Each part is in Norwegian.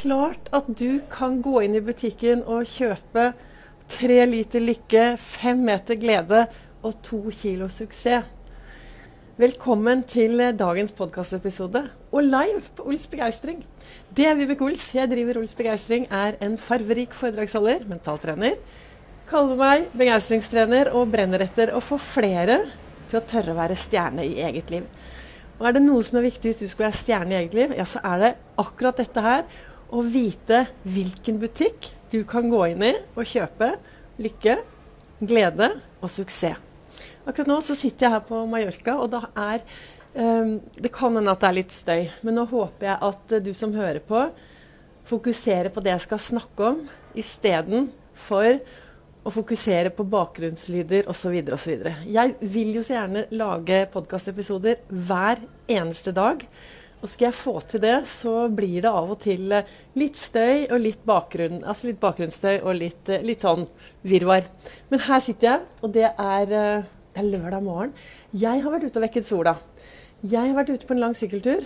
klart at du kan gå inn i butikken og kjøpe tre liter lykke, fem meter glede og to kilo suksess. Velkommen til dagens podkastepisode, og live på Ols Begeistring. Det er Vibeke Ols. Jeg driver Ols Begeistring, er en farverik foredragsholder, mentaltrener. Kaller meg begeistringstrener og brenner etter å få flere til å tørre å være stjerne i eget liv. Og er det noe som er viktig hvis du skal være stjerne i eget liv, ja, så er det akkurat dette her å vite hvilken butikk du kan gå inn i og kjøpe lykke, glede og suksess. Akkurat nå så sitter jeg her på Mallorca, og da er um, Det kan hende at det er litt støy, men nå håper jeg at du som hører på, fokuserer på det jeg skal snakke om, istedenfor å fokusere på bakgrunnslyder osv. osv. Jeg vil jo så gjerne lage podkastepisoder hver eneste dag. Og skal jeg få til det, så blir det av og til eh, litt støy og litt bakgrunn. Altså litt bakgrunnsstøy og litt, eh, litt sånn virvar. Men her sitter jeg, og det er, eh, det er lørdag morgen. Jeg har vært ute og vekket sola. Jeg har vært ute på en lang sykkeltur.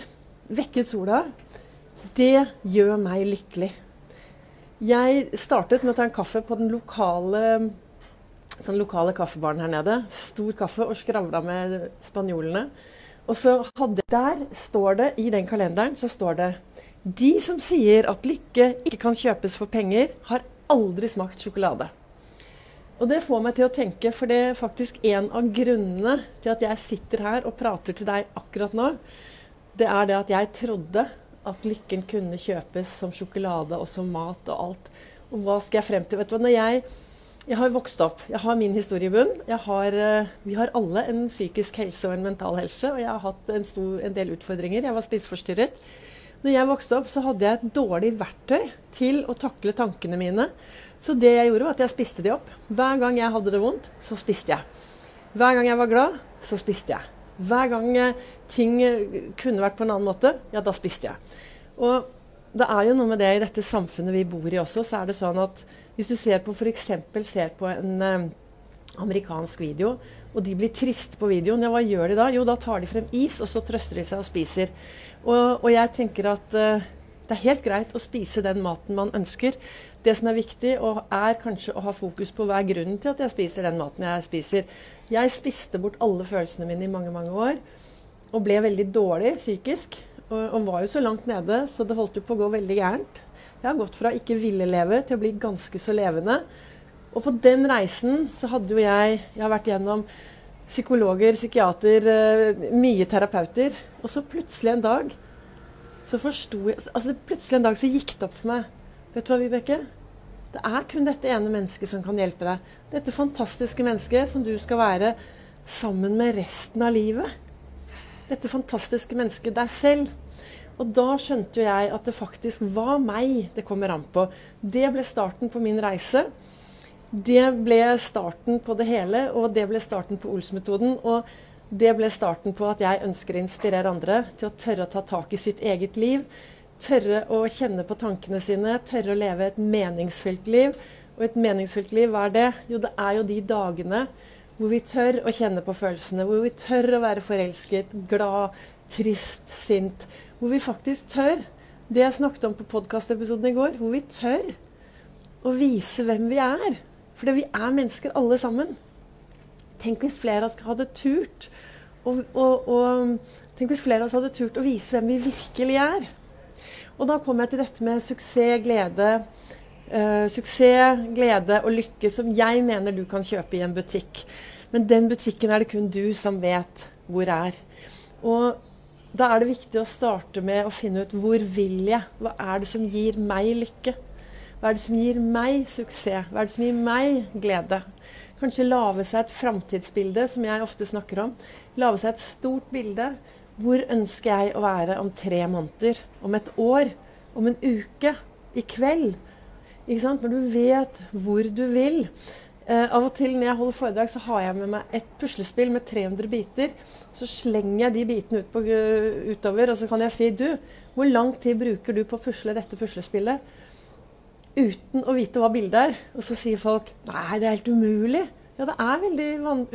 Vekket sola. Det gjør meg lykkelig. Jeg startet med å ta en kaffe på den lokale, sånn lokale kaffebaren her nede. Stor kaffe og skravla med spanjolene. Og så hadde Der står det, i den kalenderen, så står det De som sier at lykke ikke kan kjøpes for penger, har aldri smakt sjokolade. Og det får meg til å tenke, for det er faktisk en av grunnene til at jeg sitter her og prater til deg akkurat nå, det er det at jeg trodde at lykken kunne kjøpes som sjokolade og som mat og alt. Og hva skal jeg frem til? Vet du hva, når jeg jeg har vokst opp. Jeg har min historie i bunn. Har, vi har alle en psykisk helse og en mental helse, og jeg har hatt en, stor, en del utfordringer. Jeg var spiseforstyrret. Når jeg vokste opp, så hadde jeg et dårlig verktøy til å takle tankene mine. Så det jeg gjorde, var at jeg spiste de opp. Hver gang jeg hadde det vondt, så spiste jeg. Hver gang jeg var glad, så spiste jeg. Hver gang eh, ting eh, kunne vært på en annen måte, ja, da spiste jeg. Og det er jo noe med det i dette samfunnet vi bor i også, så er det sånn at hvis du ser på f.eks. ser på en eh, amerikansk video, og de blir triste på videoen, ja, hva gjør de da? Jo, da tar de frem is, og så trøster de seg og spiser. Og, og jeg tenker at eh, det er helt greit å spise den maten man ønsker. Det som er viktig, er kanskje å ha fokus på hva er grunnen til at jeg spiser den maten jeg spiser. Jeg spiste bort alle følelsene mine i mange, mange år, og ble veldig dårlig psykisk. Og, var jo så langt nede, så det holdt jo på å gå veldig gærent. Jeg har gått fra ikke ville leve til å bli ganske så levende. Og på den reisen så hadde jo jeg Jeg har vært gjennom psykologer, psykiater, eh, mye terapeuter. Og så plutselig en dag så forsto jeg Altså plutselig en dag så gikk det opp for meg. Vet du hva, Vibeke? Det er kun dette ene mennesket som kan hjelpe deg. Dette fantastiske mennesket som du skal være sammen med resten av livet. Dette fantastiske mennesket deg selv. Og da skjønte jo jeg at det faktisk var meg det kommer an på. Det ble starten på min reise. Det ble starten på det hele, og det ble starten på Ols-metoden. Og det ble starten på at jeg ønsker å inspirere andre til å tørre å ta tak i sitt eget liv. Tørre å kjenne på tankene sine, tørre å leve et meningsfylt liv. Og et meningsfylt liv, hva er det? Jo, det er jo de dagene hvor vi tør å kjenne på følelsene, hvor vi tør å være forelsket, glad, trist, sint hvor vi faktisk tør det jeg snakket om på podkastepisoden i går. Hvor vi tør å vise hvem vi er. Fordi vi er mennesker alle sammen. Tenk hvis flere av oss hadde turt og, og, og, Tenk hvis flere av oss hadde turt å vise hvem vi virkelig er. Og da kommer jeg til dette med suksess, glede. Uh, suksess, glede og lykke som jeg mener du kan kjøpe i en butikk. Men den butikken er det kun du som vet hvor er. Og da er det viktig å starte med å finne ut hvor vil jeg? Hva er det som gir meg lykke? Hva er det som gir meg suksess? Hva er det som gir meg glede? Kanskje lage seg et framtidsbilde, som jeg ofte snakker om. Lage seg et stort bilde. Hvor ønsker jeg å være om tre måneder? Om et år? Om en uke? I kveld? Når du vet hvor du vil. Eh, av og til når jeg holder foredrag, så har jeg med meg et puslespill med 300 biter. Så slenger jeg de bitene ut på, utover, og så kan jeg si Du, hvor lang tid bruker du på å pusle dette puslespillet? Uten å vite hva bildet er. Og så sier folk Nei, det er helt umulig. Ja, det er veldig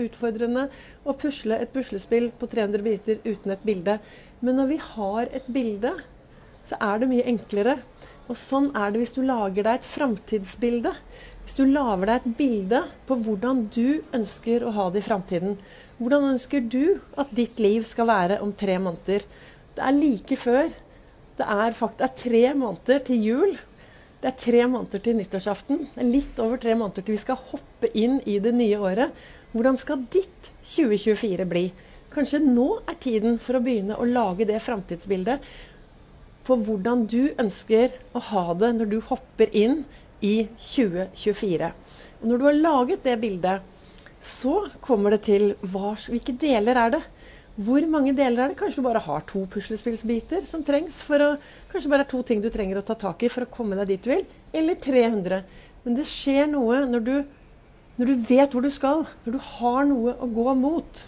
utfordrende å pusle et puslespill på 300 biter uten et bilde. Men når vi har et bilde, så er det mye enklere. Og sånn er det hvis du lager deg et framtidsbilde. Hvis du lager deg et bilde på hvordan du ønsker å ha det i framtiden. Hvordan ønsker du at ditt liv skal være om tre måneder? Det er like før. Det er, faktisk, tre måneder til jul. Det er tre måneder til nyttårsaften. Det er litt over tre måneder til vi skal hoppe inn i det nye året. Hvordan skal ditt 2024 bli? Kanskje nå er tiden for å begynne å lage det framtidsbildet på hvordan du ønsker å ha det når du hopper inn i 2024. Og når du har laget det bildet, så kommer det til hva, hvilke deler er det? Hvor mange deler er det? Kanskje du bare har to puslespillsbiter som trengs for å Kanskje bare er to ting du trenger å ta tak i for å komme deg dit du vil. Eller 300. Men det skjer noe når du, når du vet hvor du skal. Når du har noe å gå mot.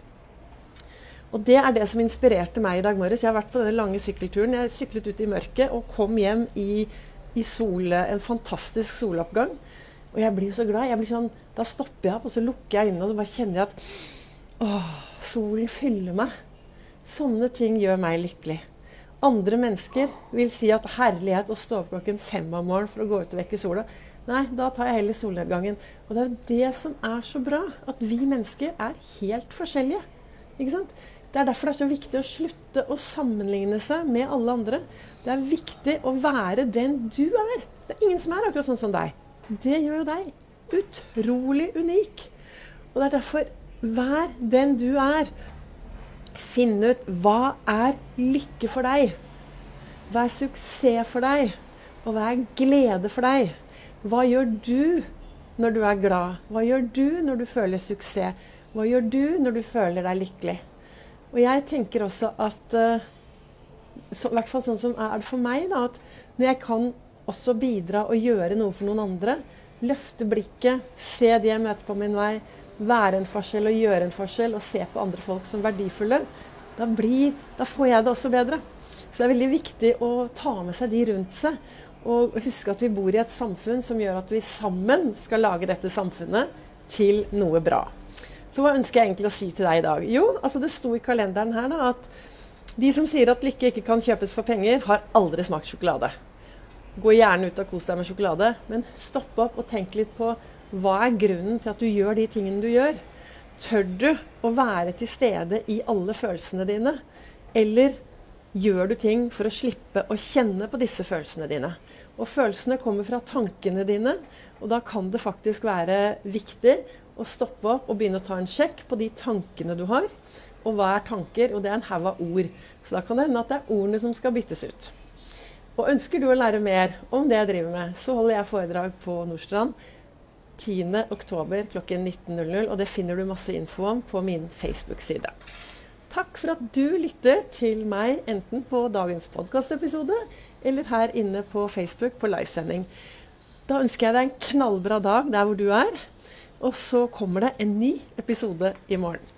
Og det er det som inspirerte meg i dag morges. Jeg har vært på denne lange sykkelturen. Jeg syklet ut i mørket og kom hjem i, i sole, en fantastisk soloppgang. Og jeg blir jo så glad. Sånn, da stopper jeg opp, og så lukker jeg øynene og så bare kjenner jeg at åh, solen fyller meg. Sånne ting gjør meg lykkelig. Andre mennesker vil si at herlighet å stå opp klokken fem om morgenen for å gå ut og vekke sola. Nei, da tar jeg heller solnedgangen. Og det er jo det som er så bra. At vi mennesker er helt forskjellige. Ikke sant? Det er derfor det er så viktig å slutte å sammenligne seg med alle andre. Det er viktig å være den du er. Det er ingen som er akkurat sånn som deg. Det gjør jo deg utrolig unik. Og det er derfor vær den du er. Finn ut hva er lykke for deg. Hva er suksess for deg? Og hva er glede for deg? Hva gjør du når du er glad? Hva gjør du når du føler suksess? Hva gjør du når du føler deg lykkelig? Og jeg tenker også at uh, så, I hvert fall sånn som er det for meg, da, at når jeg kan også bidra og gjøre noe for noen andre, løfte blikket, se de jeg møter på min vei, være en forskjell og gjøre en forskjell, og se på andre folk som verdifulle, da, blir, da får jeg det også bedre. Så det er veldig viktig å ta med seg de rundt seg. Og huske at vi bor i et samfunn som gjør at vi sammen skal lage dette samfunnet til noe bra. Så hva ønsker jeg egentlig å si til deg i dag? Jo, altså det sto i kalenderen her da, at de som sier at lykke ikke kan kjøpes for penger, har aldri smakt sjokolade. Gå gjerne ut og kos deg med sjokolade, men stopp opp og tenk litt på hva er grunnen til at du gjør de tingene du gjør. Tør du å være til stede i alle følelsene dine? Eller gjør du ting for å slippe å kjenne på disse følelsene dine? Og følelsene kommer fra tankene dine, og da kan det faktisk være viktig å stoppe opp og begynne å ta en sjekk på de tankene du har. Og hva er tanker? Og det er en haug av ord. Så da kan det hende at det er ordene som skal byttes ut. Og ønsker du å lære mer om det jeg driver med, så holder jeg foredrag på Nordstrand 10.10. klokken 19.00. Og det finner du masse info om på min Facebook-side. Takk for at du lytter til meg enten på dagens podkastepisode eller her inne på Facebook på livesending. Da ønsker jeg deg en knallbra dag der hvor du er. Og så kommer det en ny episode i morgen.